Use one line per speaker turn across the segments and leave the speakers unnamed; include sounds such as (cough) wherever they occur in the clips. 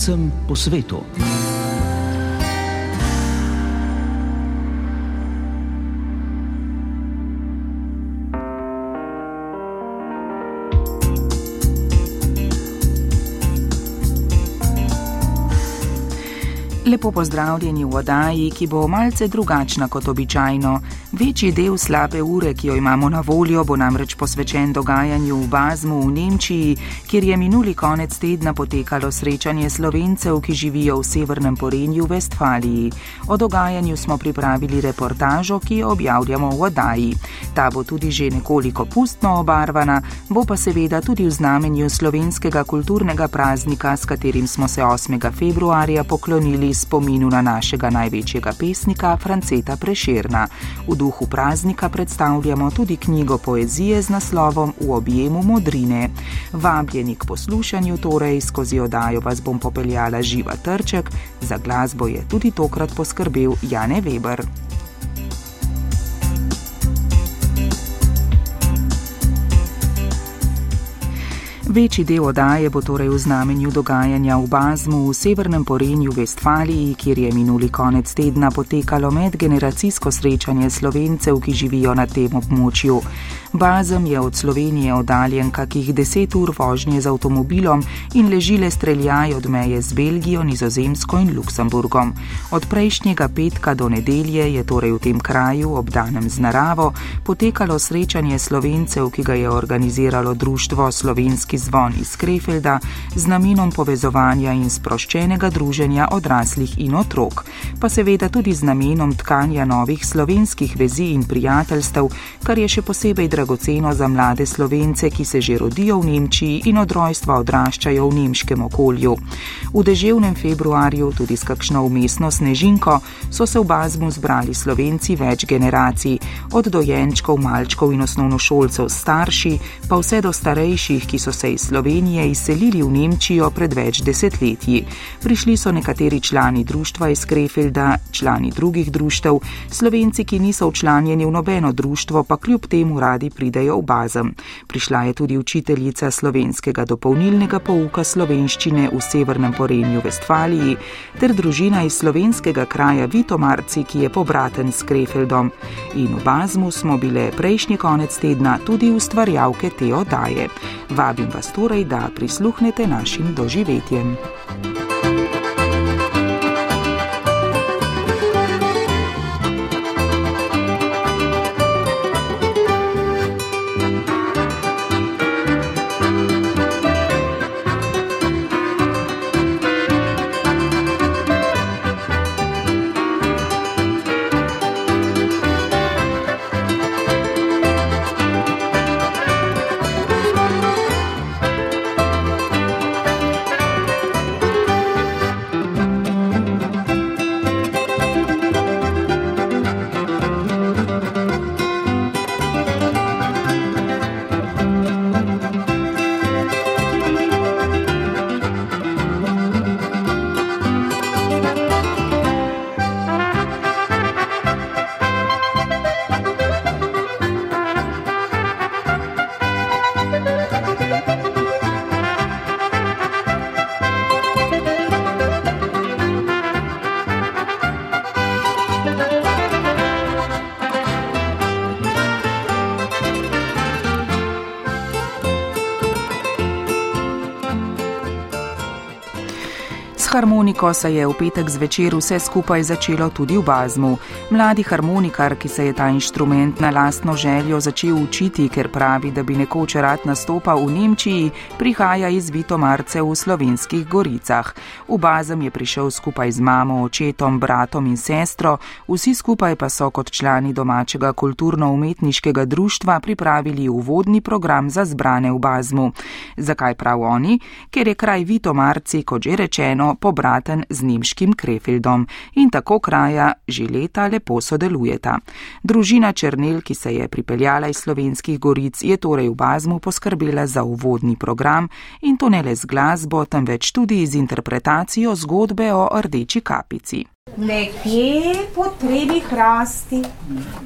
slovencem po svetu.
Lepo pozdravljeni v oddaji, ki bo malce drugačna kot običajno. Večji del slabe ure, ki jo imamo na voljo, bo namreč posvečen dogajanju v Bazmu v Nemčiji, kjer je minuli konec tedna potekalo srečanje slovencev, ki živijo v severnem Porenju v Vestfaliji. O dogajanju smo pripravili reportažo, ki jo objavljamo v oddaji. Ta bo tudi že nekoliko pustno obarvana, bo pa seveda tudi v znamenju slovenskega kulturnega praznika, s katerim smo se 8. februarja poklonili spominu na našega največjega pesnika Franceta Preširna. V duhu praznika predstavljamo tudi knjigo poezije z naslovom V objemu modrine. Vabljeni k poslušanju, torej skozi odajo vas bom popeljala živa trček, za glasbo je tudi tokrat poskrbel Jane Weber. Večji del odaje bo torej v znamenju dogajanja v Bazmu v severnem Porenju Vestfaliji, kjer je minuli konec tedna potekalo medgeneracijsko srečanje slovencev, ki živijo na tem območju. Bazem je od Slovenije oddaljen kakih deset ur vožnje z avtomobilom in ležile streljaj od meje z Belgijo, Nizozemsko in Luksemburgom. Od prejšnjega petka do nedelje je torej v tem kraju, obdanem z naravo, potekalo srečanje slovencev, ki ga je organiziralo Društvo Slovenski zvon iz Krefelda z namenom povezovanja in sproščenega druženja odraslih in otrok, pa seveda tudi z namenom tkanja novih slovenskih vezi in prijateljstev, kar je še posebej dragoceno za mlade slovence, ki se že rodijo v Nemčiji in od rojstva odraščajo v nemškem okolju. V deževnem februarju, tudi s kakšno umestno snežinko, so se v Bazmu zbrali slovenci več generacij, od dojenčkov, malčkov in osnovnošolcev starši, pa vse do starejših, ki so se iz Slovenije izselili v Nemčijo pred več desetletji. Prišli so nekateri člani društva iz Krefelda, člani drugih društev, slovenci, ki niso včlanjeni v nobeno društvo, pa kljub temu radi pridejo v bazem. Prišla je tudi učiteljica slovenskega dopolnilnega pouka slovenščine v severnem Porenju Vestfaliji ter družina iz slovenskega kraja Vitomarci, ki je pobraten s Krefeldom. In v bazmu smo bile prejšnji konec tedna tudi ustvarjalke te oddaje. Vabim vas vas torej, da prisluhnete našim doživetjem. Harmoniko se je v petek zvečer vse skupaj začelo tudi v Bazmu. Mladi harmonikar, ki se je ta inštrument na lastno željo začel učiti, ker pravi, da bi nekoč rad nastopal v Nemčiji, prihaja iz Vitomarce v slovenskih goricah. V Bazem je prišel skupaj z mamo, očetom, bratom in sestro, vsi skupaj pa so kot člani domačega kulturno-umetniškega društva pripravili uvodni program za zbrane v Bazmu. Zakaj prav oni? Ker je kraj Vitomarci, kot že rečeno, pobraten z nemškim Krefeldom in tako kraja že leta lepo sodelujeta. Družina Črnel, ki se je pripeljala iz slovenskih goric, je torej v Bazmu poskrbela za uvodni program in to ne le z glasbo, temveč tudi z interpretacijo zgodbe o rdeči kapici.
Nekje potrebi hrasti,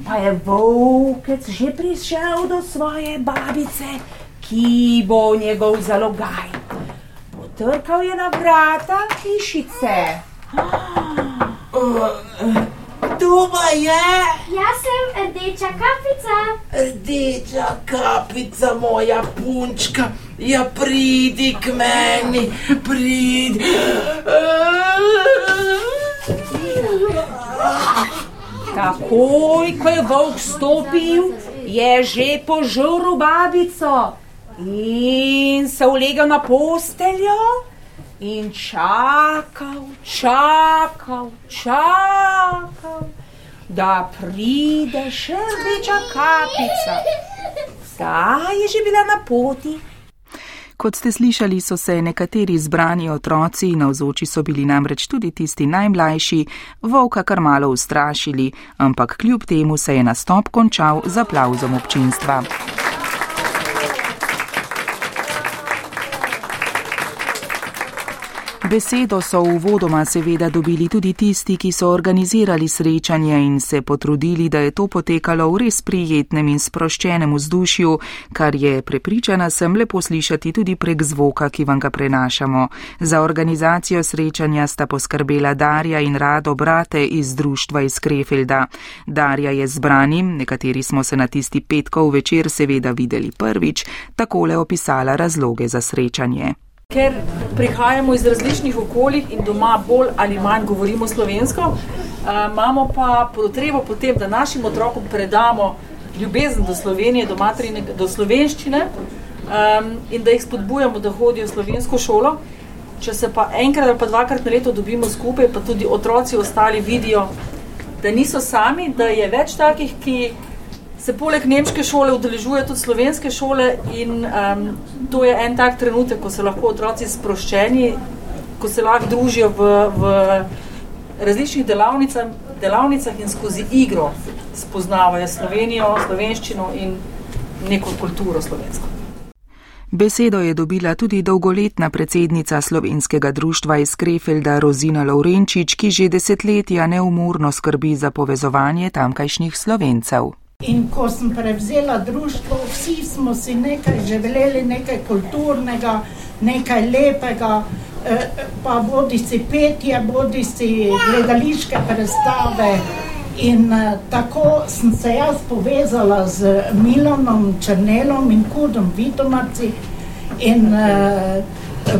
pa je volkec že prišel do svoje babice, ki bo njegov zalogaj Potrkal je na vrata hišice. (gasps)
Kdo pa je?
Jaz sem rdeča kapica.
Rdeča kapica, moja punčka. Ja, pridi k meni, pridi. (gasps)
Takoj, ko je volk stopil, je že požrl babico in se ulegel na posteljo in čakal, čakal, čakal, da pride še rdeča kapica. Zdaj je že bila na poti.
Kot ste slišali, so se nekateri zbrani otroci, navzoči so bili namreč tudi tisti najmlajši, volka kar malo ustrašili, ampak kljub temu se je nastop končal z aplauzom občinstva. Besedo so v vodoma seveda dobili tudi tisti, ki so organizirali srečanje in se potrudili, da je to potekalo v res prijetnem in sproščenem vzdušju, kar je prepričana sem lepo slišati tudi prek zvoka, ki vam ga prenašamo. Za organizacijo srečanja sta poskrbela Darja in Rado brate iz društva iz Krefelda. Darja je zbranim, nekateri smo se na tisti petkov večer seveda videli prvič, takole opisala razloge za srečanje.
Ker prihajamo iz različnih okolij in doma bolj ali manj govorimo slovensko, imamo pa potrebo potem, da našim otrokom predamo ljubezen do Slovenije, do, materine, do slovenščine um, in da jih spodbujamo, da hodijo v slovensko šolo. Če se pa enkrat ali pa dvakrat na leto dobimo skupaj, pa tudi otroci ostali vidijo, da niso sami, da je več takih, ki se poleg nemške šole udeležuje tudi slovenske šole in um, to je en tak trenutek, ko se lahko otroci sproščeni, ko se lahko družijo v, v različnih delavnicah, delavnicah in skozi igro spoznavajo Slovenijo, slovenščino in neko kulturo slovensko.
Besedo je dobila tudi dolgoletna predsednica slovenskega društva iz Krefelda Rozina Lovrenčič, ki že desetletja neumorno skrbi za povezovanje tamkajšnjih slovencev.
In ko sem prevzela društvo, vsi smo si nekaj želeli, nekaj kulturnega, nekaj lepega, pa bodi si petje, bodi si gledališke predstave. In tako sem se jaz povezala z Milanom Črnelom in Kudom Vitomarci in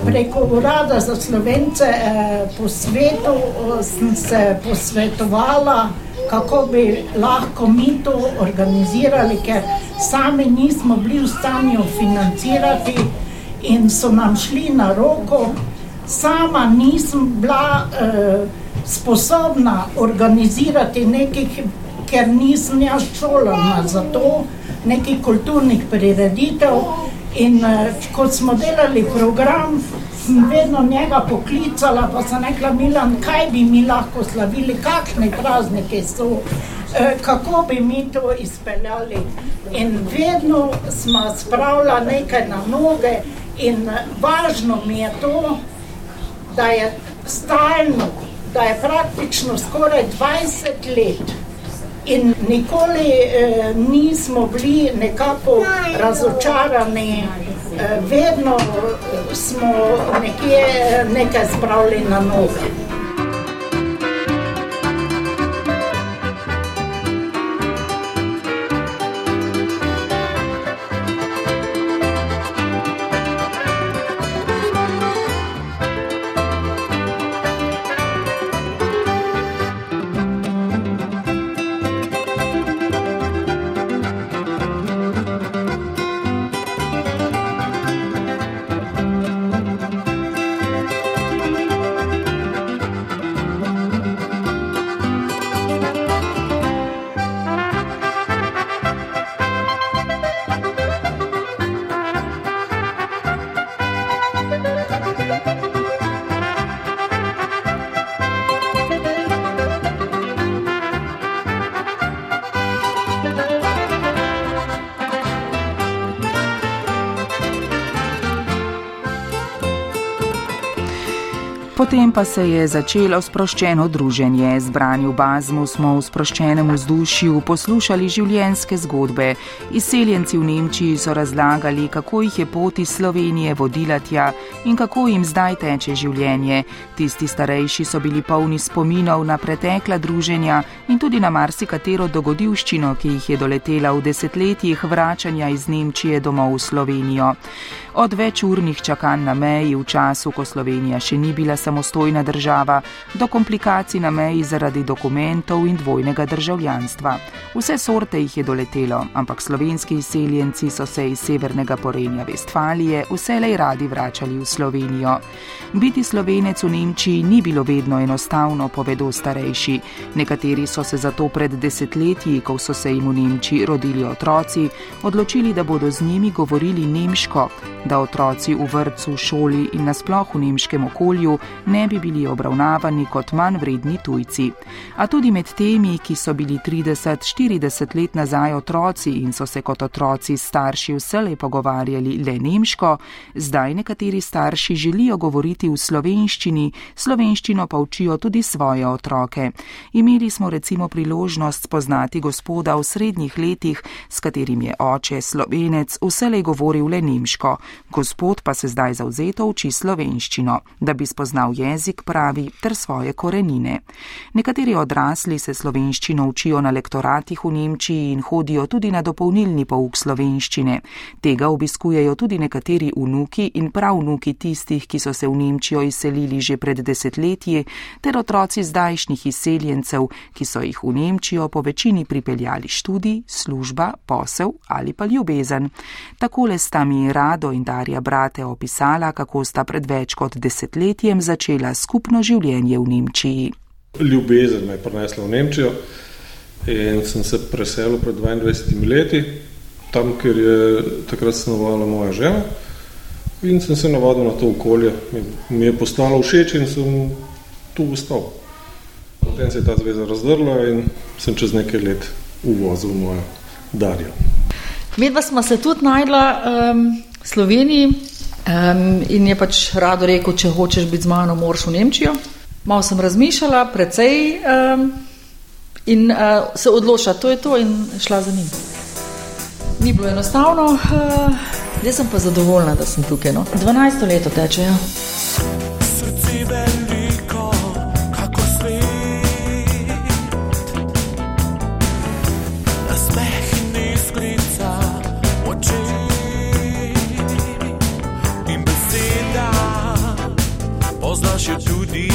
preko Urada za Slovence po svetu sem se posvetovala kako bi lahko mi to organizirali, ker sami nismo bili v stanju financirati in so nam šli na roko. Sama nisem bila eh, sposobna organizirati nekih, ker nisem jaz šolana za to, nekih kulturnih prireditev. In eh, ko smo delali program, sem vedno njega poklicala, pa sem rekla, Milan, kaj bi mi lahko slavili, kakšne praznike so, e, kako bi mi to izpeljali. In vedno smo spravljali nekaj na noge in važno mi je to, da je stalno, da je praktično skoraj 20 let. In nikoli eh, nismo bili nekako razočarani, eh, vedno smo nekje nekaj spravili na noge.
Potem pa se je začelo sproščeno druženje. Zbrani v Bazmu smo v sproščenem vzdušju poslušali življenjske zgodbe. Izseljenci v Nemčiji so razlagali, kako jih je pot iz Slovenije vodila tja in kako jim zdaj teče življenje. Tisti starejši so bili polni spominov na pretekla druženja in tudi na marsikatero dogodivščino, ki jih je doletela v desetletjih vračanja iz Nemčije domov v Slovenijo. Od večurnih čakanj na meji v času, ko Slovenija še ni bila samostojna država, do komplikacij na meji zaradi dokumentov in dvojnega državljanstva. Vse sorte jih je doletelo, ampak slovenski izseljenci so se iz severnega porenja Vestfalije vselej radi vračali v Slovenijo. Biti slovenec v Nemčiji ni bilo vedno enostavno, povedo starejši. Nekateri so se zato pred desetletji, ko so se jim v Nemčiji rodili otroci, odločili, da bodo z njimi govorili nemško, da otroci v vrtu, šoli in nasploh v nemškem okolju ne bi bili obravnavani kot manj vredni tujci. A tudi med temi, ki so bili 30-40 let nazaj otroci in so se kot otroci starši vselej pogovarjali le nemško, zdaj nekateri starši želijo govoriti v slovenščini, slovenščino pa učijo tudi svoje otroke. Imeli smo recimo priložnost spoznati gospoda v srednjih letih, s katerim je oče slovenec vselej govoril le nemško, gospod pa se zdaj zauzeto uči slovenščino, da bi spoznal jezik pravi ter svoje korenine. Nekateri odrasli se slovenščino učijo na lektoratih v Nemčiji in hodijo tudi na dopolnilni pouk slovenščine. Tega obiskujejo tudi nekateri vnuki in prav vnuki tistih, ki so se v Nemčijo izselili že pred desetletji, ter otroci zdajšnjih izseljencev, ki so jih v Nemčijo po večini pripeljali študij, služba, posel ali pa ljubezen. Takole sta mi Rado in Darja brate opisala, kako sta pred več kot desetletjem začela skupno življenje v Nemčiji.
Ljubezen me je prinesla v Nemčijo in sem se preselil pred 22 leti, tam, kjer je takrat stanovala moja žena. In sem se navadil na to okolje, mi je postalo všeč in sem tu ostal. Potem se je ta zveza razdrla in sem čez nekaj let uvozil mojo Darjo.
Medva smo se tudi najdla um, v Sloveniji um, in je pač rado rekel, če hočeš biti z mano, moraš v Nemčijo. Malo sem razmišljala, precej um, in uh, se odločila, to je to in šla za njim. Ni bilo enostavno, uh, zdaj sem pa zadovoljna, da sem tukaj. No? 12 let teče. Ja.
Poznaš jo tudi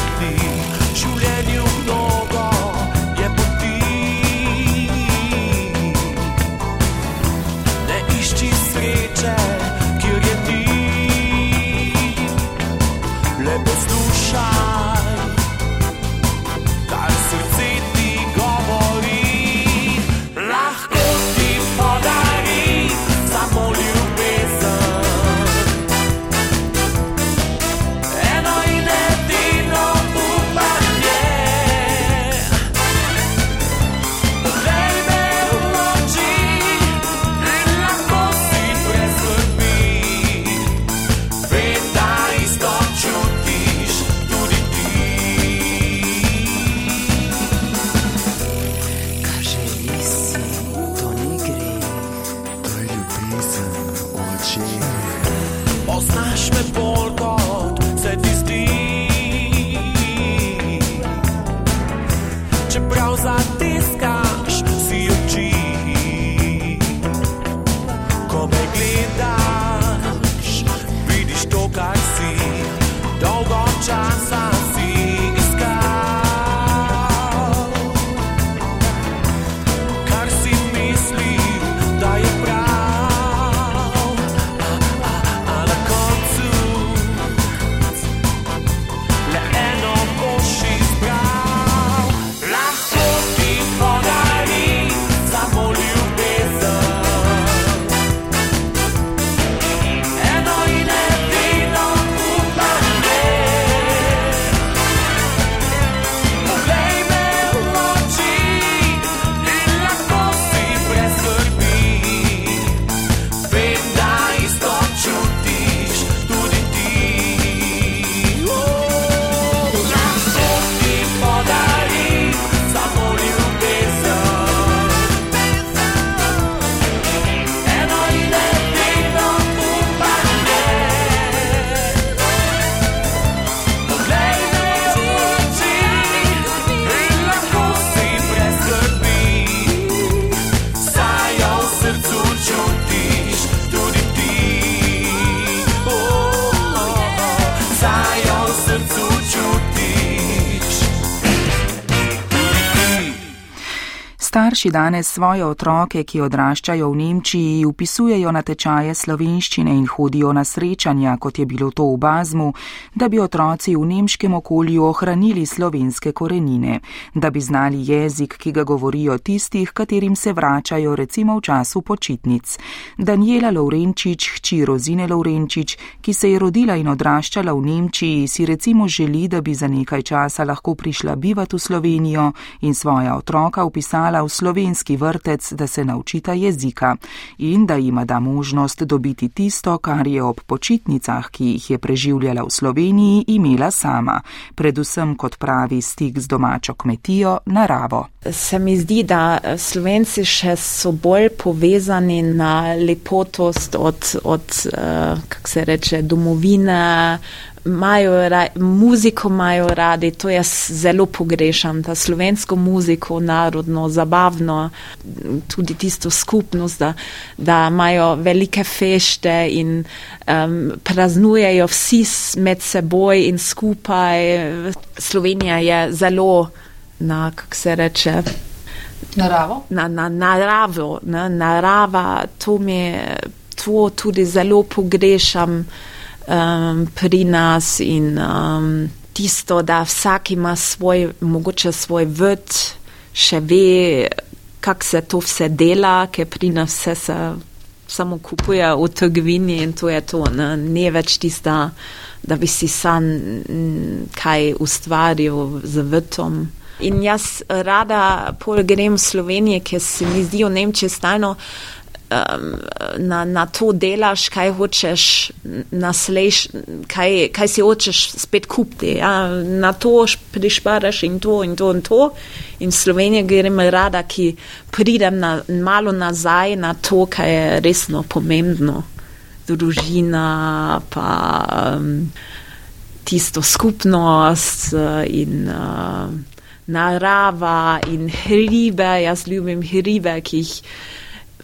Starši danes svoje otroke, ki odraščajo v Nemčiji, upisujejo na tečaje slovenščine in hodijo na srečanja, kot je bilo to v Bazmu, da bi otroci v nemškem okolju ohranili slovenske korenine, da bi znali jezik, ki ga govorijo tistih, katerim se vračajo recimo v času počitnic. Daniela Lovrenčič, hči Rozine Lovrenčič, ki se je rodila in odraščala v Nemčiji, si recimo želi, da bi za nekaj časa lahko prišla bivati v Slovenijo in svoja otroka upisala v slovenski vrtec, da se naučita jezika in da jima da možnost dobiti tisto, kar je ob počitnicah, ki jih je preživljala v Sloveniji, imela sama, predvsem kot pravi stik z domačo kmetijo, naravo.
Se mi zdi, da Slovenci še so bolj povezani na lepotost od, od uh, kako se reče, domovine, imajo ra, muziko imajo radi, to jaz zelo pogrešam, ta slovensko muziko, narodno, zabavno, tudi tisto skupnost, da, da imajo velike fešte in um, praznujejo vsi med seboj in skupaj. Slovenija je zelo, na, kako se reče,
Naravo?
Na, na, naravo, na, narava, to mi to tudi zelo pogrešam um, pri nas in um, tisto, da vsak ima svoj, mogoče svoj vrt, še ve, kako se to vse dela, ker pri nas vse se samo kupuje v trgovini in to je to, ne, ne več tista, da bi si sam kaj ustvaril z vrtom. In jaz rada pol grem v Slovenijo, ker se mi zdi v Nemčiji stalno um, na, na to delaš, kaj hočeš nasleš, kaj, kaj si hočeš spet kupiti. Ja? Na to prišparaš in to in to in to. In Slovenija grem rada, ki pridem na, malo nazaj na to, kaj je resno pomembno. Družina, pa um, tisto skupnost in uh, narava in hribe. Jaz ljubim hribe, ki jih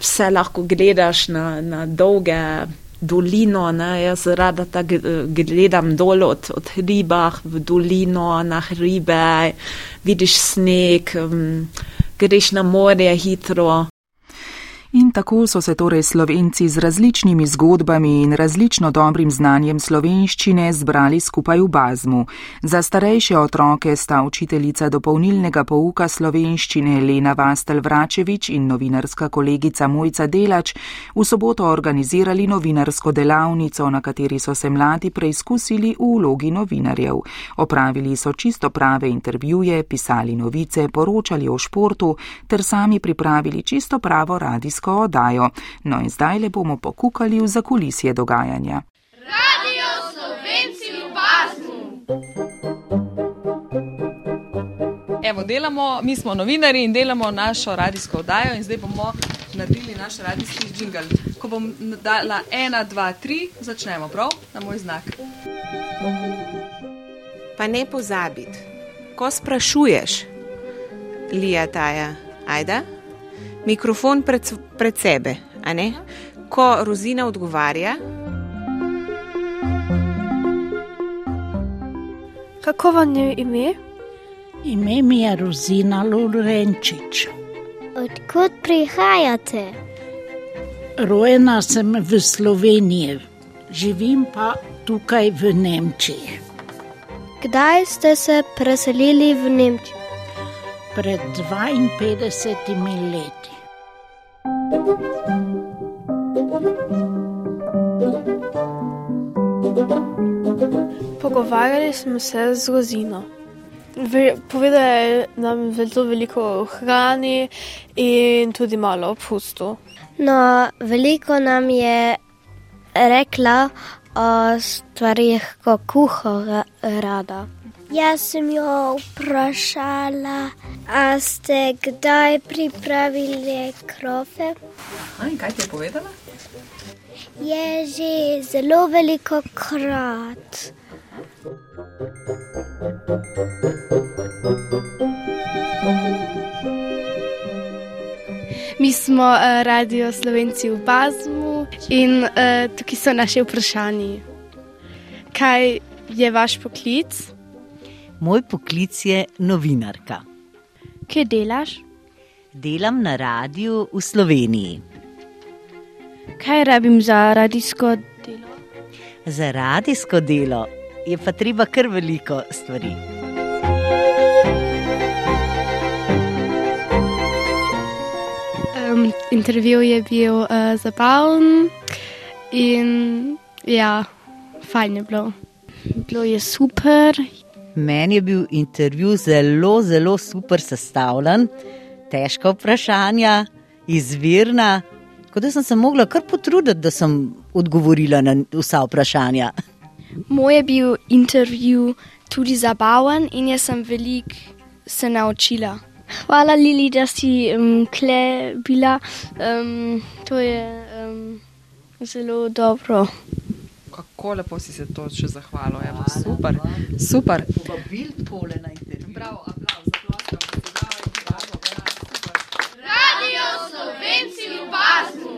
vse lahko gledaš na, na dolge dolino. Ne? Jaz rada tako gledam dol od, od hribah v dolino na hribe, vidiš sneg, um, greš na morje hitro.
In tako so se torej slovenci z različnimi zgodbami in različno dobrim znanjem slovenščine zbrali skupaj v Bazmu. Za starejše otroke sta učiteljica dopolnilnega pouka slovenščine Lena Vastel Vračevič in novinarska kolegica Mojca Delač v soboto organizirali novinarsko delavnico, na kateri so se mladi preizkusili v vlogi novinarjev. Opravili so čisto prave intervjuje, pisali novice, poročali o športu ter sami pripravili čisto pravo radijsko radijsko oddajo. No in zdaj le bomo pokukali v zakulisje dogajanja.
Radio Slovenci v Bazmu.
Evo, delamo, mi smo novinari in delamo našo radijsko oddajo in zdaj bomo naredili naš radijski džingl. Ko bom dala ena, dva, tri, začnemo prav na moj znak.
Pa ne pozabiti, ko sprašuješ, Lija Taja, ajda mikrofon pred, pred sebe. Ko Rozina odgovarja.
Kako vam je ime?
Ime mi je Rozina Lorenčič.
Odkud prihajate?
Rojena sem v Sloveniji, živim pa tukaj v Nemčiji.
Kdaj ste se preselili v Nemčijo?
Pred 52 leti.
Pogovarjali smo se z Rozino. Povedali nam zelo veliko o hrani in tudi malo o pustu.
No, veliko nam je rekla o stvarih, ko kuha rada. Jaz sem jo vprašala, a ste kdaj pripravili krofe?
A, kaj ti je povedala?
Je že zelo veliko krat.
Mi smo uh, radio Slovenci v Bazmu in uh, tukaj so naše vprašanje. Kaj je vaš poklic?
Moj poklic je novinarka.
Kaj delaš?
Delam na radiju v Sloveniji.
Kaj rabim za radijsko delo?
Za radijsko delo je pa treba kar veliko stvari.
Um, intervju je bil uh, zabaven in ja, fajn je bilo. Bilo je super.
Meni je bil intervju zelo, zelo super sestavljen, težka vprašanja, izvirna. Tako da sem se mogla kar potruditi, da sem odgovorila na vsa vprašanja.
Moj je bil intervju tudi zabaven in jaz sem veliko se naučila. Hvala, Lili, da si um, kle bila. Um, to je um, zelo dobro.
Kako lepo si se to še zahvalil, Evo, super. super.
Radio Slovenci v Basmu.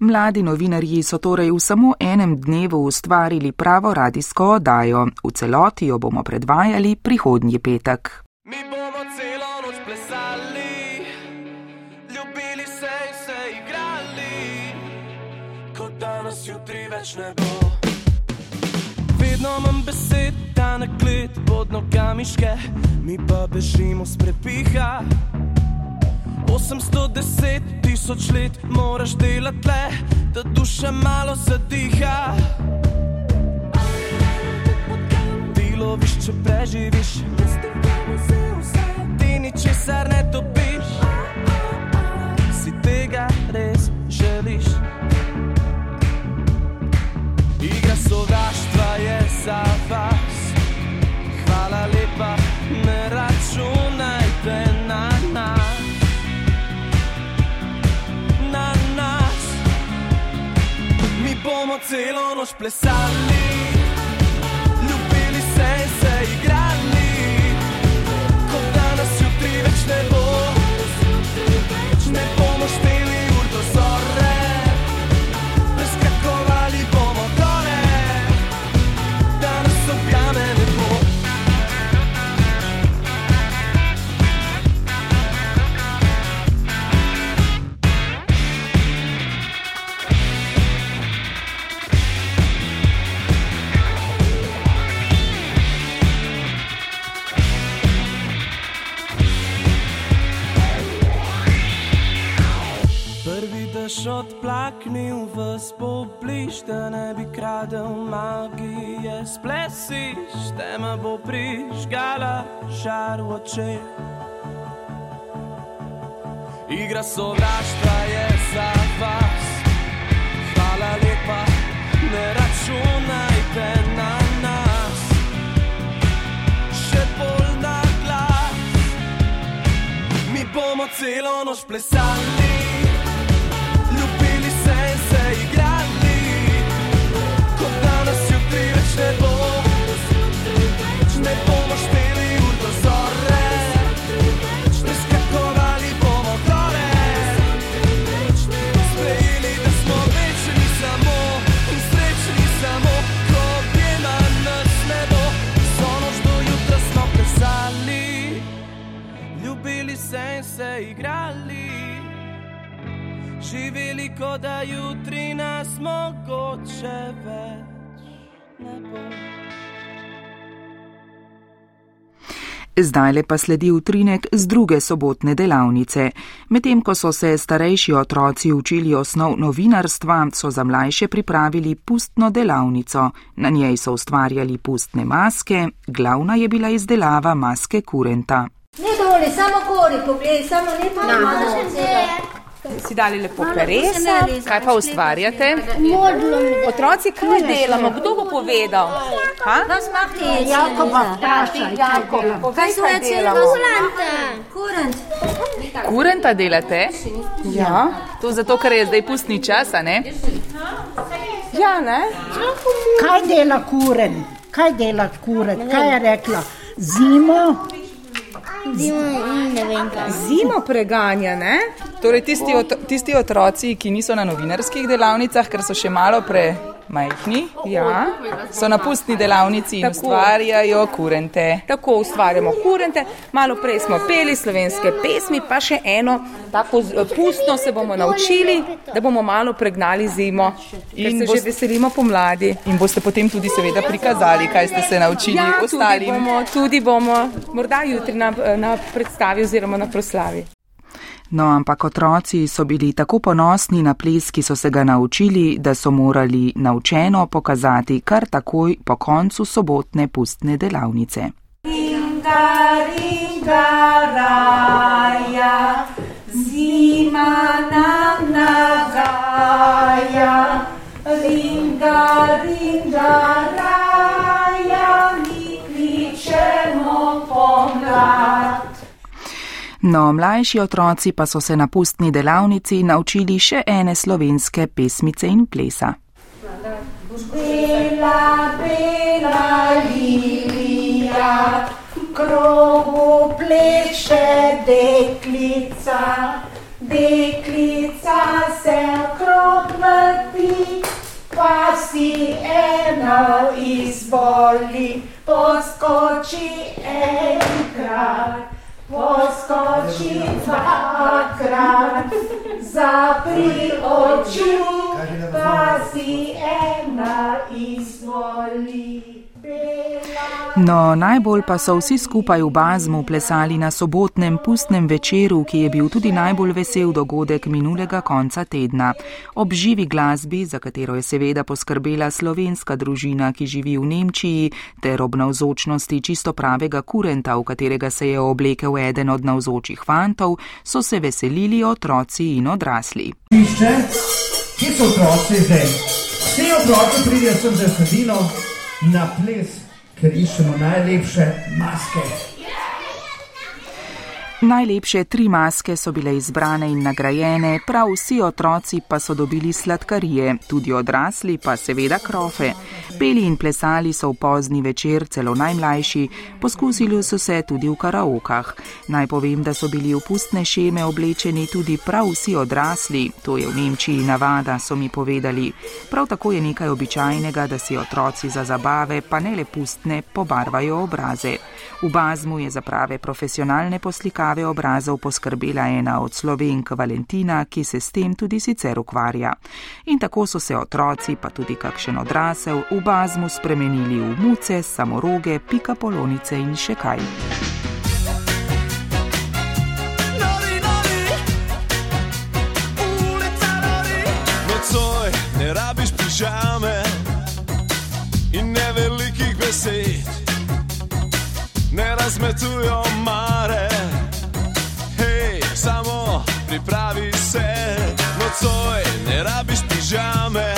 Mladi novinarji so torej v samo enem dnevu ustvarili pravo radijsko oddajo. V celoti jo bomo predvajali prihodnji petek.
Mi bomo več ne bo. Vedno imam besed, da na klet pod nogami ške, mi pa bežimo s prepiha. 810 tisoč let moraš delati le, da duša malo zadiha. Ti loviš, če preživiš, ti ničesar ne dobiš. Si tega res želiš? Sovraštva je za vas. Hvala lepa, ne računajte na nas. Na nas. Mi bomo celo noč plesali, Dež odplaknil v spobliž, da ne bi kradel magije, splesiš, tema bo prižgala žar v očeh. Igra sovraštva je za vas, hvala lepa, ne računajte na nas, še bolj na glas. Mi bomo celo noč plesali, ljubili se igrali. Živeli, kot da jutri nas mogoče več ne bo.
Zdaj pa sledi utrinek z druge sobotne delavnice. Medtem ko so se starejši otroci učili osnov novinarstva, so za mlajše pripravili pustno delavnico. Na njej so ustvarjali pustne maske, glavna je bila izdelava maske kurenta.
Ne doli, samo kori, poglej, samo ne to imamo.
Si dali lepo peresce, kaj pa ustvarjate? Otroci, kaj delamo? Kdo bo povedal? Ha?
Was macht ihr jetzt? Jakob,
Jakob, povej, kaj delamo.
Kurent.
Kurenta delate? Ja. To zato, ker je zdaj pustni čas, a ne?
Ja, ne? Kaj dela kuren? Kaj dela kuren? Kaj je rekla? Zimo?
Zimo, ne vem kaj.
Zimo preganja, ne? Torej, tisti, ot tisti otroci, ki niso na novinarskih delavnicah, ker so še malo pre, Majhni, ja, so na pustni delavnici in
Tako.
ustvarjajo kurente.
Tako ustvarjamo kurente, malo prej smo peli slovenske pesmi, pa še eno tako pustno se bomo naučili, da bomo malo pregnali zimo, in se
boste-
že veselimo pomladi.
In boste potem tudi seveda prikazali, kaj ste se naučili
Ja, tudi
ostalim.
bomo, tudi bomo, morda jutri na, na predstavi oziroma na proslavi.
No, ampak otroci so bili tako ponosni na ples, ki so se ga naučili, da so morali naučeno pokazati kar takoj po koncu sobotne pustne delavnice.
Ringa, ringa, raja, zima nam nagaja. Ringa, ringa, raja, mi kličemo pomlad.
No, mlajši otroci pa so se na pustni delavnici naučili še ene slovenske pesmice in plesa.
Bela, bela lilija, krogu pleše deklica, deklica se okrog vrti, pa si eno izvoli, poskoči enkrat, poskoči dvakrat, zapri oči, pa si ena izvoli.
No, najbolj pa so vsi skupaj v Bazmu plesali na sobotnem pustnem večeru, ki je bil tudi najbolj vesel dogodek minulega konca tedna. Ob živi glasbi, za katero je seveda poskrbela slovenska družina, ki živi v Nemčiji, ter ob navzočnosti čisto pravega kurenta, v katerega se je oblekel eden od navzočih fantov, so se veselili otroci in odrasli.
Pišče, kje so otroci zdaj? Vsi otroci pridejo sem za sadino na ples, ker iščemo najlepše maske.
Najlepše tri maske so bile izbrane in nagrajene, prav vsi otroci pa so dobili sladkarije, tudi odrasli pa seveda krofe. Peli in plesali so v pozni večer, celo najmlajši, poskusili so se tudi v karaokah. Naj povem, da so bili v pustne šeme oblečeni tudi prav vsi odrasli, to je v Nemčiji navada, so mi povedali. Prav tako je nekaj običajnega, da si otroci za zabave, pa ne le pustne, pobarvajo obraze. V Bazmu je za prave profesionalne poslikave obrazov poskrbela ena od slovenk Valentina, ki se s tem tudi sicer ukvarja. In tako so se otroci, pa tudi kakšen odrasel, v Bazmu spremenili v muce, samoroge, pika polonice in še kaj.
Nocoj ne rabiš pižame in ne velikih besed, ne razmetujo mare. Pripravi se, nocoj ne rabiš pižame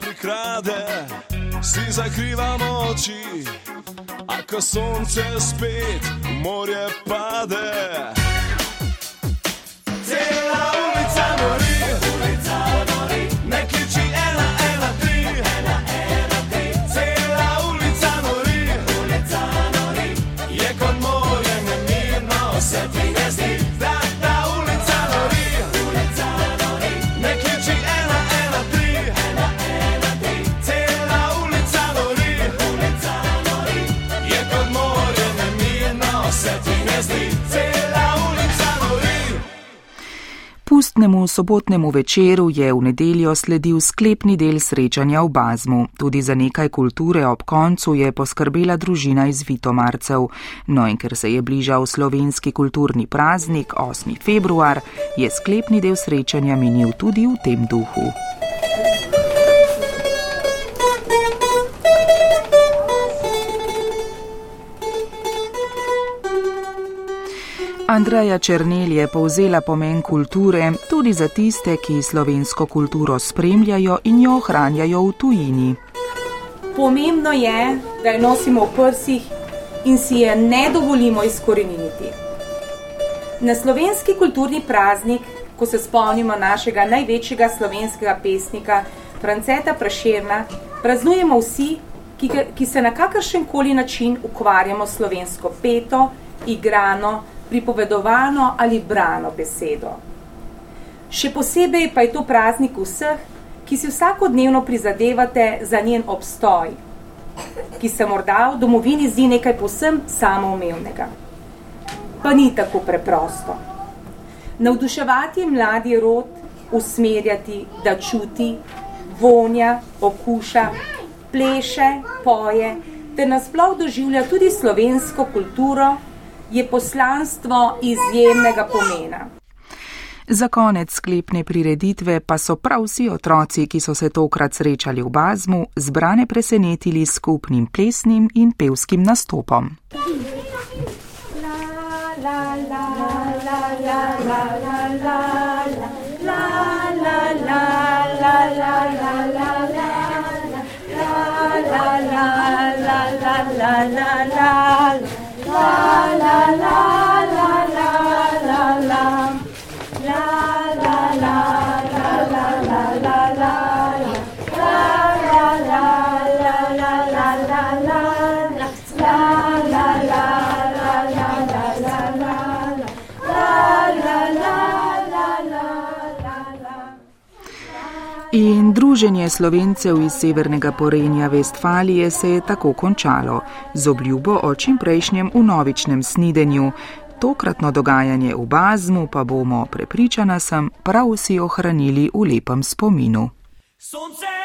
prikrade, si zakrivamo oči, a ko sonce spet morje pade. Cela
Pustnemu sobotnemu večeru je v nedeljo sledil sklepni del srečanja v Bazmu. Tudi za nekaj kulture ob koncu je poskrbela družina iz Vitomarcev. No in ker se je bližal slovenski kulturni praznik 8. februar, je sklepni del srečanja minil tudi v tem duhu. Andreja Černel je povzela pomen kulture tudi za tiste, ki slovensko kulturo spremljajo in jo ohranjajo v tujini.
Pomembno je, da jo nosimo v prsih in si je ne dovolimo izkoreniniti. Na slovenski kulturni praznik, ko se spomnimo našega največjega slovenskega pesnika Franceta Prašerna, praznujemo vsi, ki, ki se na kakršen koli način ukvarjamo s slovensko peto, igrano, pripovedovano ali brano besedo. Še posebej pa je to praznik vseh, ki si vsakodnevno prizadevate za njen obstoj, ki se morda v domovini zdi nekaj posem samoumevnega. Pa ni tako preprosto. Navduševati mladi rod, usmerjati, da čuti, vonja, okuša, pleše, poje, ter nasploh doživlja tudi slovensko kulturo, je poslanstvo izjemnega pomena.
Za konec sklepne prireditve pa so prav vsi otroci, ki so se tokrat srečali v Bazmu, zbrane presenetili s skupnim plesnim in pevskim nastopom. la la la. In druženje slovencev iz severnega porenja Vestfalije se je tako končalo z obljubo o čimprejšnjem unovičnem snidenju. Tokratno dogajanje v Bazmu pa bomo, prepričana sem, prav vsi ohranili v lepem spominu.
Sonce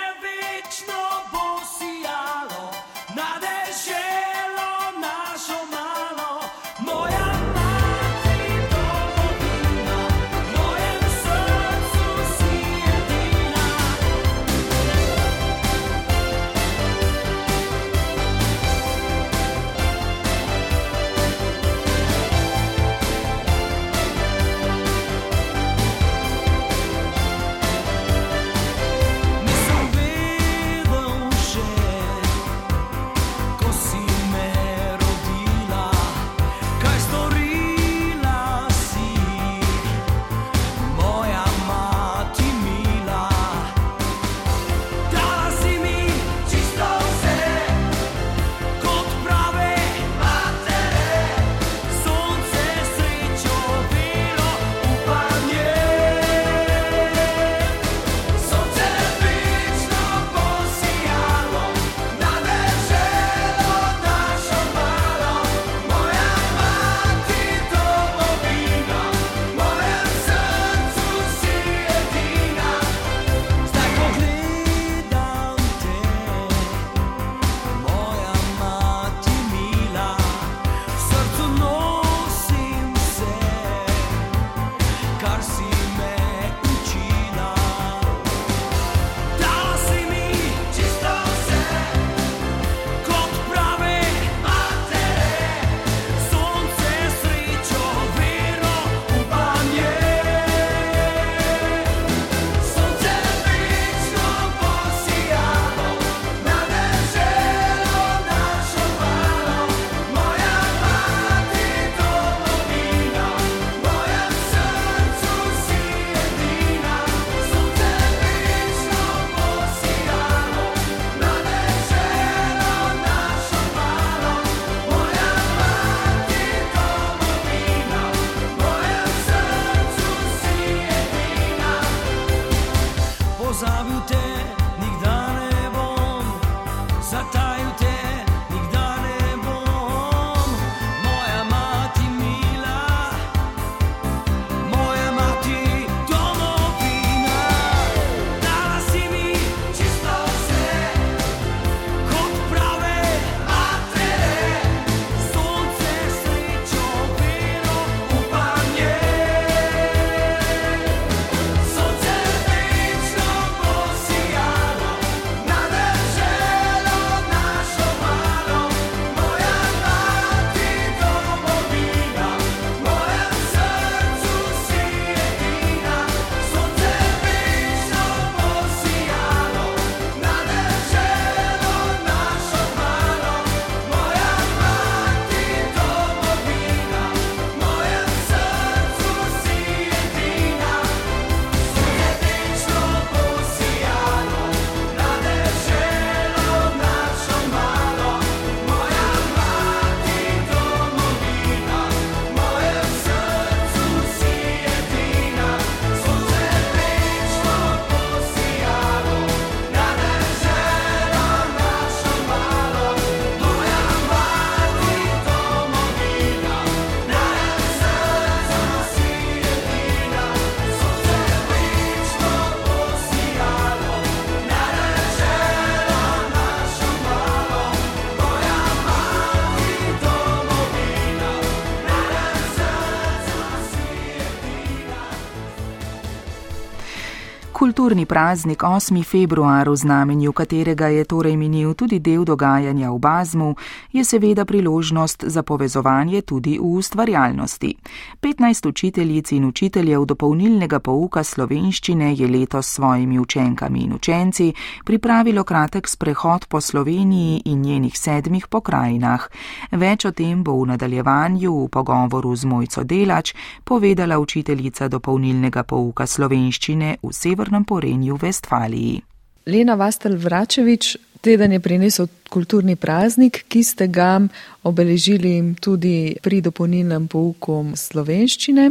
Kulturni praznik 8. februar, v znamenju katerega je torej minil tudi del dogajanja v Bazmu, je seveda priložnost za povezovanje tudi v ustvarjalnosti. 15 učiteljic in učiteljev dopolnilnega pouka slovenščine je letos s svojimi učenkami in učenci pripravilo kratek sprehod po Sloveniji in njenih sedmih pokrajinah. Več o tem bo v nadaljevanju v pogovoru z Mojco Delač povedala učiteljica dopolnilnega pouka slovenščine v severnem porenju Vestfaliji.
Lena Vastel Vračevič, teden je prinesel kulturni praznik, ki ste ga obeležili tudi pri dopolnilnem pouku slovenščine.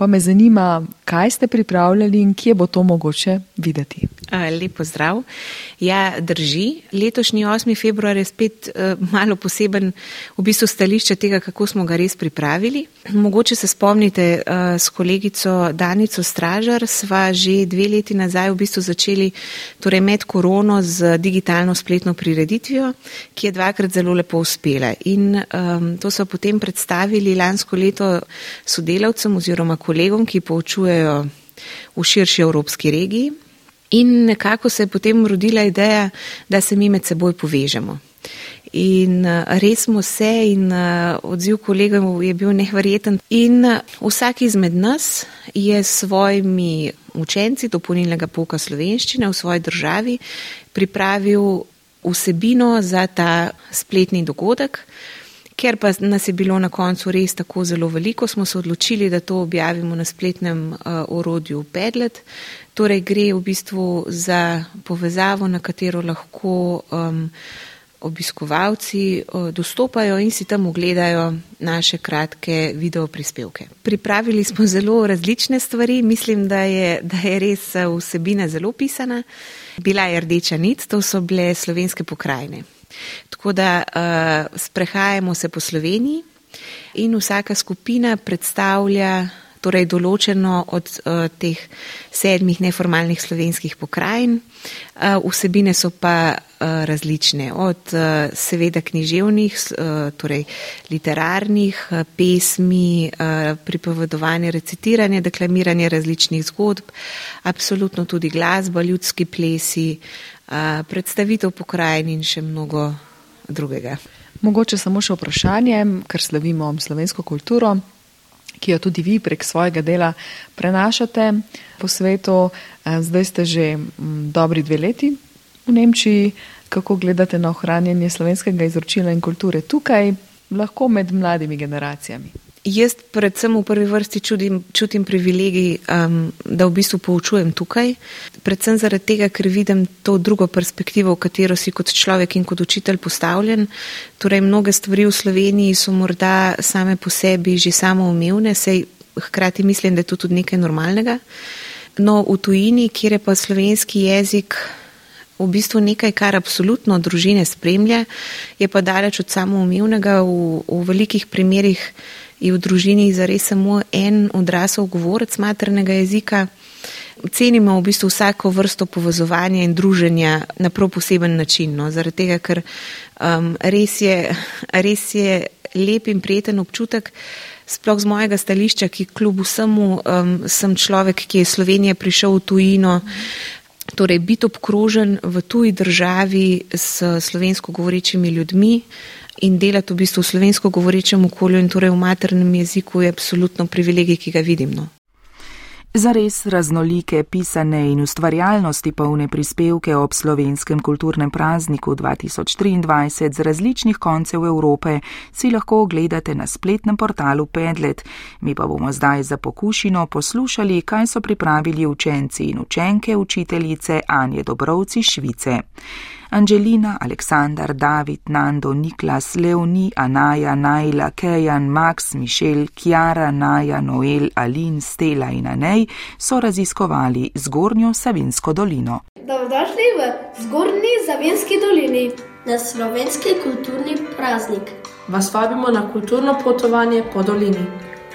Pa me zanima, kaj ste pripravljali in kje bo to mogoče videti.
Lepo zdrav. Ja, drži. Letošnji 8. februar je spet uh, malo poseben v bistvu stališče tega, kako smo ga res pripravili. Mogoče se spomnite, uh, s kolegico Danico Stražar sva že dve leti nazaj v bistvu začeli torej med korono z digitalno spletno prireditvijo, ki je dvakrat zelo lepo uspela. In um, to so potem predstavili lansko leto sodelavcem oziroma kolegom, ki poučujejo v širši evropski regiji. In nekako se je potem rodila ideja, da se mi med seboj povežemo. In uh, res smo se in uh, odziv kolegov je bil nevreten. In uh, vsak izmed nas je s svojimi učenci dopolnilnega pouka slovenščine v svoji državi pripravil vsebino za ta spletni dogodek. Ker pa nas je bilo na koncu res tako zelo veliko, smo se odločili, da to objavimo na spletnem uh, orodju Pedlet. Torej gre v bistvu za povezavo, na katero lahko um, obiskovalci uh, dostopajo in si tam ogledajo naše kratke video prispevke. Pripravili smo zelo različne stvari, mislim, da je, da je res vsebina zelo pisana. Bila je rdeča nit, to so bile slovenske pokrajine. Tako da uh, sprehajamo se po Sloveniji in vsaka skupina predstavlja torej določeno od uh, teh sedmih neformalnih slovenskih pokrajin. Uh, vsebine so pa uh, različne, od uh, seveda književnih, uh, torej literarnih, uh, pesmi, uh, pripovedovanje, recitiranje, deklamiranje različnih zgodb, absolutno tudi glasba, ljudski plesi, uh, predstavitev pokrajin in še mnogo drugega.
Mogoče samo še vprašanje, ker slavimo slovensko kulturo ki jo tudi vi prek svojega dela prenašate po svetu. Zdaj ste že dobri dve leti v Nemčiji. Kako gledate na ohranjanje slovenskega izročila in kulture tukaj, lahko med mladimi generacijami?
Jaz predvsem v prvi vrsti čudim, čutim privilegij, um, da v bistvu poučujem tukaj, predvsem zaradi tega, ker vidim to drugo perspektivo, v katero si kot človek in kot učitelj postavljen. Torej, mnoge stvari v Sloveniji so morda same po sebi že samoumevne, sej hkrati mislim, da je to tudi nekaj normalnega. No, v tujini, kjer je pa slovenski jezik v bistvu nekaj, kar absolutno družine spremlja, je pa daleč od samoumevnega v, v velikih primerjih je v družini zares samo en odrasel govorec maternega jezika. Cenimo v bistvu vsako vrsto povezovanja in druženja na prav poseben način, no, zaradi tega, ker um, res, je, res je lep in prijeten občutek, sploh z mojega stališča, ki kljub vsemu um, sem človek, ki je iz Slovenije prišel v tujino, torej biti obkrožen v tuji državi s slovensko govorečimi ljudmi in delati v bistvu v slovensko govorečem okolju in torej v maternem jeziku je absolutno privilegij, ki ga vidim. No.
Za res raznolike, pisane in ustvarjalnosti polne prispevke ob slovenskem kulturnem prazniku 2023 z različnih koncev Evrope si lahko ogledate na spletnem portalu Pedlet. Mi pa bomo zdaj za pokušino poslušali, kaj so pripravili učenci in učenke učiteljice Anje Dobrovci Švice. Angelina, Aleksandar, David, Nando, Niklas, Leoni, Anaja, Naila, Kejan, Max, Mišel, Kjara, Naja, Noel, Alin, Stela in Anej so raziskovali Zgornjo Savinsko dolino.
Dobrodošli v Zgornji Savinski dolini na slovenski kulturni praznik.
Vas vabimo na kulturno potovanje po dolini.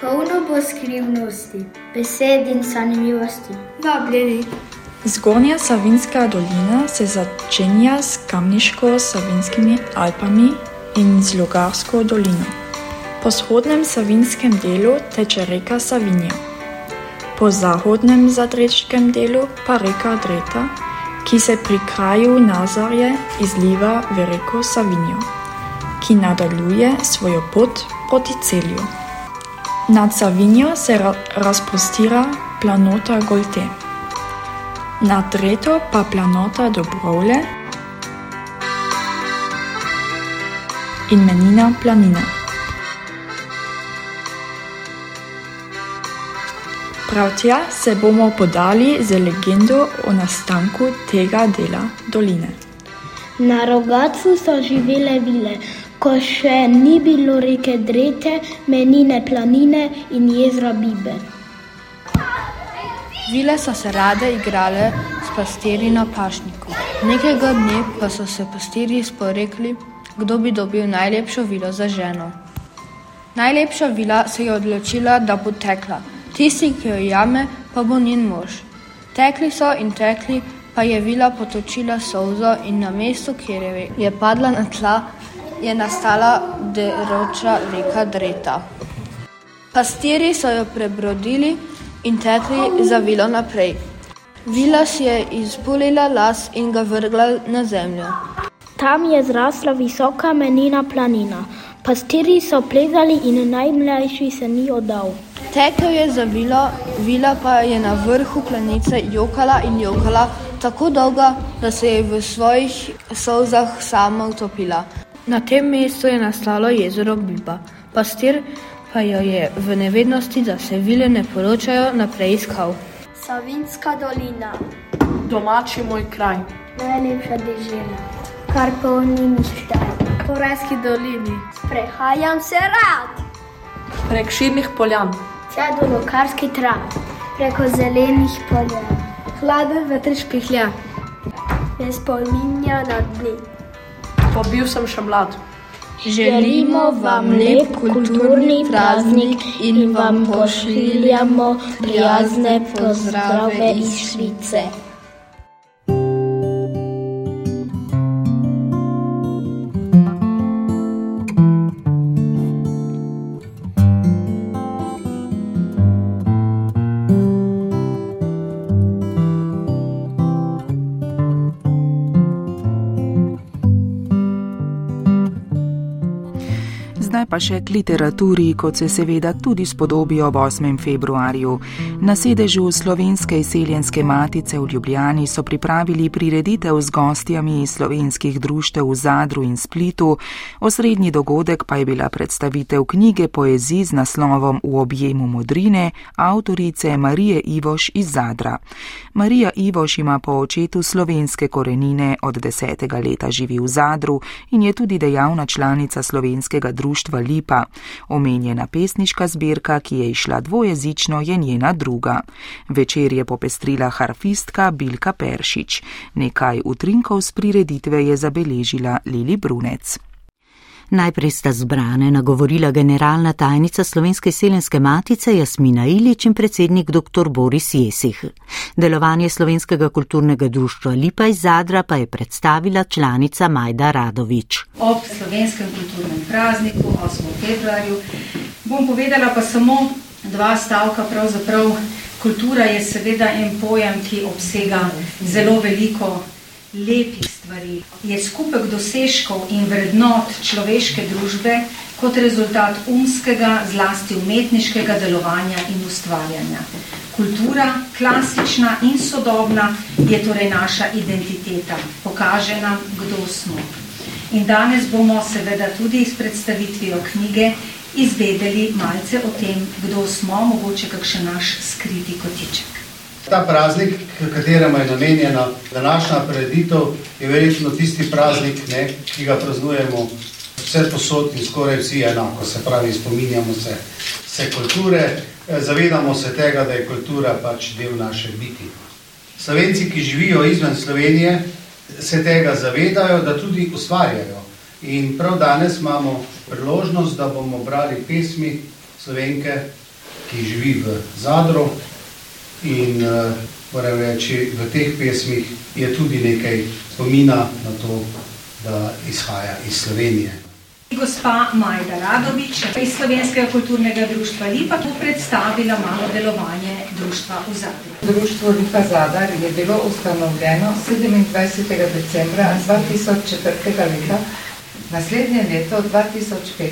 Polno bo skrivnosti, besed in zanimivosti.
Vabljeni.
Zgornja Savinska dolina se začenja s Kamniško-Savinskimi Alpami in z Logarsko dolino. Po vzhodnem savinskem delu teče reka Savinja. Po zahodnem zadrečkem delu pa reka Dreta, ki se pri kraju Nazarje izliva v reko Savinjo, ki nadaljuje svojo pot proti celju. Nad Savinjo se ra razprostira planota Golte, nad Dreto pa planota Dobrovle in menina planina. Prav tja se bomo podali z legendo o nastanku tega dela doline.
Na rogacu so živele vile, ko še ni bilo reke Drete, menine planine in jezera Bibe.
Vile so se rade igrale s pastirji na pašniku. Nekega dne pa so se pastirji sporekli, kdo bi dobil najlepšo vilo za ženo. Najlepša vila se je odločila, da bo tekla, tisti, ki jo jame, pa bo njen mož. Tekli so in tekli, pa je vila potočila solzo in na mestu, kjer je padla na tla, je nastala deroča reka Dreta. Pastiri so jo prebrodili in tekli za vilo naprej. Vila si je izpulila las in ga vrgla na zemljo.
Tam je zrasla visoka menina planina. Pastiri so plezali in najmlajši se ni oddal.
Tekel je za vilo, vila pa je na vrhu planice jokala in jokala tako dolgo, da se je v svojih solzah sama utopila. Na tem mestu je nastalo jezero Biba. Pastir pa jo je v nevednosti, da se vile ne poročajo, naprej iskal.
Savinska dolina,
Domači moj kraj.
najlepša dežela, kar polni mištaj. Po Rajski dolini, sprehajam se rad,
Prek širnih poljan,
tja do lokarski trav, preko zelenih polja. Hladen veter špihlja, me spominja na dni.
pobil sem še mlad.
Želimo vam lep kulturni praznik in vam pošiljamo prijazne pozdrave iz Švice.
Zdaj pa še k literaturi, kot se seveda tudi spodobi ob 8. februarju. Na sedežu Slovenske izseljenske matice v Ljubljani so pripravili prireditev z gostjami iz slovenskih društev v Zadru in Splitu. Osrednji dogodek pa je bila predstavitev knjige poezij z naslovom V objemu modrine avtorice Marije Ivoš iz Zadra. Marija Ivoš ima po očetu slovenske korenine, od desetega leta živi v Zadru in je tudi dejavna članica slovenskega društva Lipa. Omenjena pesniška zbirka, ki je išla dvojezično, je njena druga. Večer je popestrila harfistka Bilka Peršič. Nekaj utrinkov z prireditve je zabeležila Lili Brunec.
Najprej sta zbrane nagovorila generalna tajnica Slovenske selenske matice Jasmina Ilič in predsednik dr. Boris Jesih. Delovanje Slovenskega kulturnega društva Lipa iz Zadra pa je predstavila članica Majda Radovič.
ob slovenskem kulturnem prazniku 8. februarju. Bom povedala pa samo dva stavka. Pravzaprav kultura je seveda en pojem, ki obsega zelo veliko lepih stvari. Je skupek dosežkov in vrednot človeške družbe kot rezultat umskega, zlasti umetniškega delovanja in ustvarjanja. Kultura, klasična in sodobna, je torej naša identiteta, pokaže nam, kdo smo. In danes bomo seveda tudi s predstavitvijo knjige izvedeli malce o tem, kdo smo, mogoče kakšen naš skriti kotiček.
Ta praznik, kateremu je namenjena današnja preditev, je verjetno tisti praznik, ne, ki ga praznujemo vse posod in skoraj vsi enako. Se pravi, spominjamo se vse kulture, eh, zavedamo se tega, da je kultura pač del naše biti. Slovenci, ki živijo izven Slovenije, se tega zavedajo, da tudi ustvarjajo. In prav danes imamo priložnost, da bomo brali pesmi slovenke, ki živi v Zadru. In uh, moram reči, v teh pesmih je tudi nekaj spomina na to, da izhaja iz Slovenije.
Gospa Majda Radovič iz Slovenskega kulturnega društva Lipa bo predstavila malo delovanje društva v Zadru.
Društvo Lipa Zadar je bilo ustanovljeno 27. decembra 2004. leta. Naslednje leto, 2005,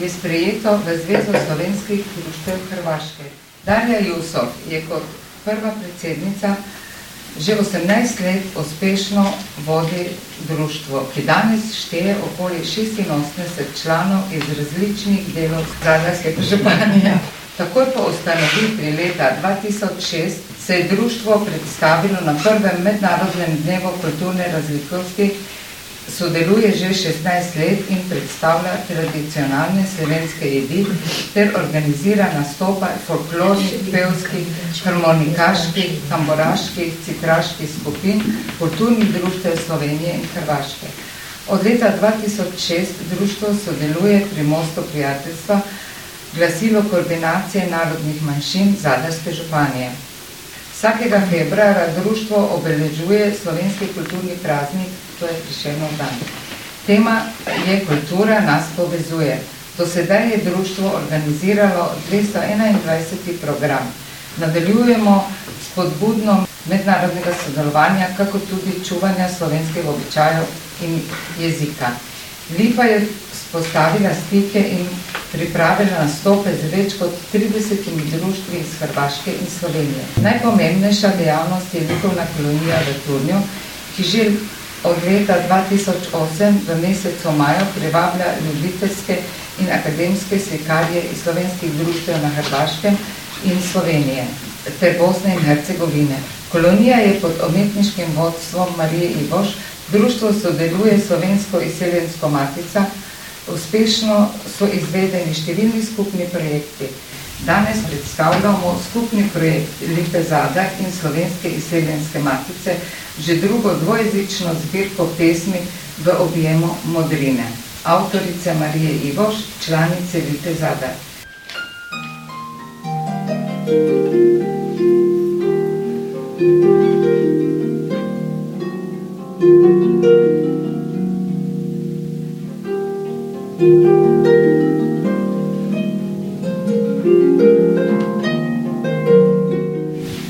je sprejeto v Zvezo slovenskih društev Hrvaške. Darja Jusov je kot prva predsednica že 18 let uspešno vodi društvo, ki danes šteje okoli 86 članov iz različnih delov Zadarske županije. Takoj po ustanovitvi leta 2006 se je društvo predstavilo na prvem mednarodnem dnevu kulturne razlikosti sodeluje že 16 let in predstavlja tradicionalne slovenske jedi ter organizira nastopa folklornih, pevskih, harmonikaških, tamboraških, citraških skupin, kulturnih društev Slovenije in Hrvaške. Od leta 2006 društvo sodeluje pri Mostu prijateljstva, glasilo koordinacije narodnih manjšin Zadarske županije. Vsakega februara društvo obeležuje slovenski kulturni praznik to je prišelno dan. Tema je kultura nas povezuje. Do sedaj je društvo organiziralo 221. program. Nadaljujemo s podbudno mednarodnega sodelovanja, kako tudi čuvanja slovenskih običajev in jezika. Lipa je spostavila stike in pripravila nastope z več kot 30 društvi iz Hrvaške in Slovenije. Najpomembnejša dejavnost je likovna kolonija v Turnju, ki že od leta 2008 v mesecu maju privablja ljubiteljske in akademske slikarje iz slovenskih društev na Hrvaškem in Slovenije ter Bosne in Hercegovine. Kolonija je pod umetniškim vodstvom Marije Ivoš, društvo sodeluje slovensko izseljensko matica, uspešno so izvedeni številni skupni projekti. Danes predstavljamo skupni projekt Lipe Zadar in slovenske izseljenske matice, že drugo dvojezično zbirko pesmi v objemu modrine. Avtorice Marije Ivoš, članice Lipe Zadar.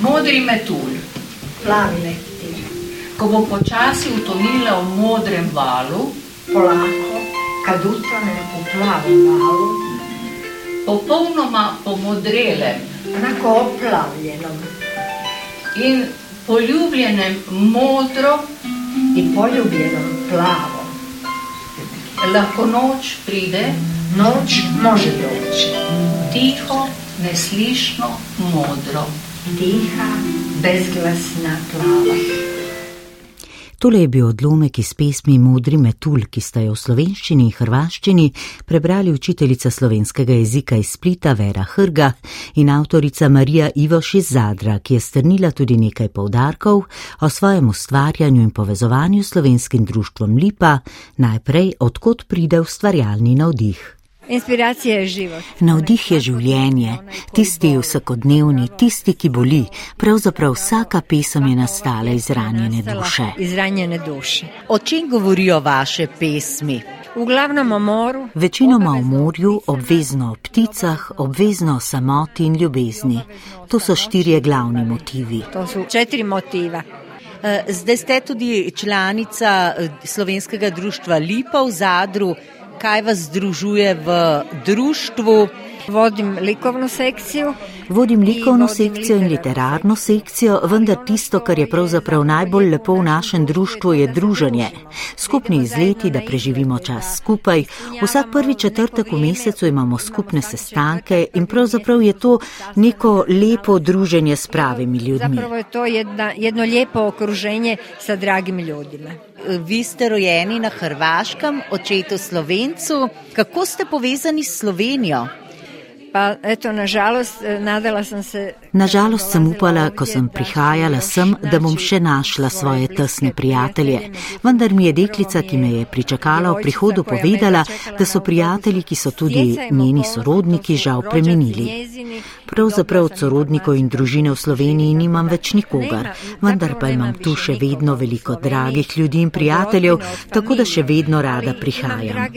Modri metulj, plavi leptir. Ko bo počasi utonila v modrem valu,
polako, kad utone v plavem valu,
popolnoma pomodrelem,
onako oplavljenom
in poljubljenem modro
i poljubljenom plavo.
Lahko noč pride,
noč može doći.
Tiho, neslišno, modro.
Tiha, bezglasna plava.
Tole je bil odlomek iz pesmi Modri metulj, ki sta jo v slovenščini in hrvaščini prebrali učiteljica slovenskega jezika iz Splita Vera Hrga in avtorica Marija Ivoš iz Zadra, ki je strnila tudi nekaj povdarkov o svojem ustvarjanju in povezovanju s slovenskim društvom Lipa, najprej odkot pride ustvarjalni navdih.
Inspiracija je život.
Navdih je življenje, tisti vsakodnevni, tisti, ki boli. Pravzaprav vsaka pesem je nastala iz ranjene duše.
Iz ranjene duše.
O čem govorijo vaše pesmi?
V glavnem o moru.
Večinoma o morju, obvezno o pticah, obvezno o samoti in ljubezni. To so štirje glavni motivi.
To so četiri motiva.
Eh, zdaj ste tudi članica eh, slovenskega društva Lipa v Zadru kaj vas združuje v društvu.
Vodim likovno sekcijo.
Vodim likovno sekcijo in literarno sekcijo, vendar tisto, kar je pravzaprav najbolj lepo v našem društvu, je druženje. Skupni izleti, da preživimo čas skupaj. Vsak prvi četrtek v mesecu imamo skupne sestanke in pravzaprav je to neko lepo druženje s pravimi ljudmi.
Zapravo je to jedna, jedno lepo okruženje sa dragimi ljudima.
Vi ste rojeni na Hrvaškem, očetu Slovencu. Kako ste povezani s Slovenijo?
Pa, eto, nažalost, nadala sem se.
Nažalost sem upala, ko sem prihajala sem, da bom še našla svoje tesne prijatelje. Vendar mi je deklica, ki me je pričakala v prihodu, povedala, da so prijatelji, ki so tudi njeni sorodniki, žal preminili. Pravzaprav od sorodnikov in družine v Sloveniji nimam več nikogar, vendar pa imam tu še vedno veliko dragih ljudi in prijateljev, tako da še vedno rada prihajam.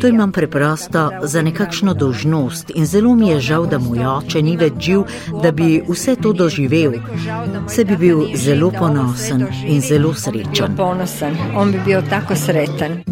To imam preprosto za nekakšno dožnost in zelo mi je žal, da moj oče ni več živ, da bi vse to doživel. Se bi bil zelo ponosen in zelo srečen.
Ponosen, on bi bil tako sreten.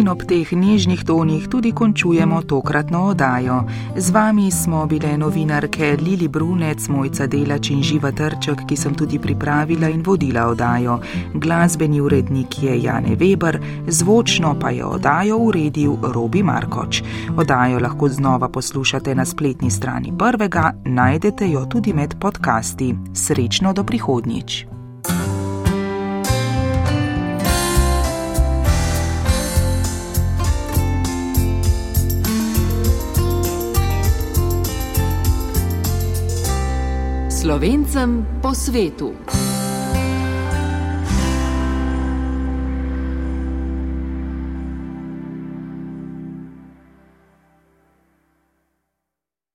In ob teh nežnih tonih tudi končujemo tokratno oddajo. Z vami smo bile novinarke Lili Brunec, Mojca Delač in Živa Trček, ki sem tudi pripravila in vodila oddajo. Glasbeni urednik je Jane Weber, zvočno pa je oddajo uredil Robi Markoč. Oddajo lahko znova poslušate na spletni strani prvega, najdete jo tudi med podcasti. Srečno do prihodnjič.
Slovencem po svetu.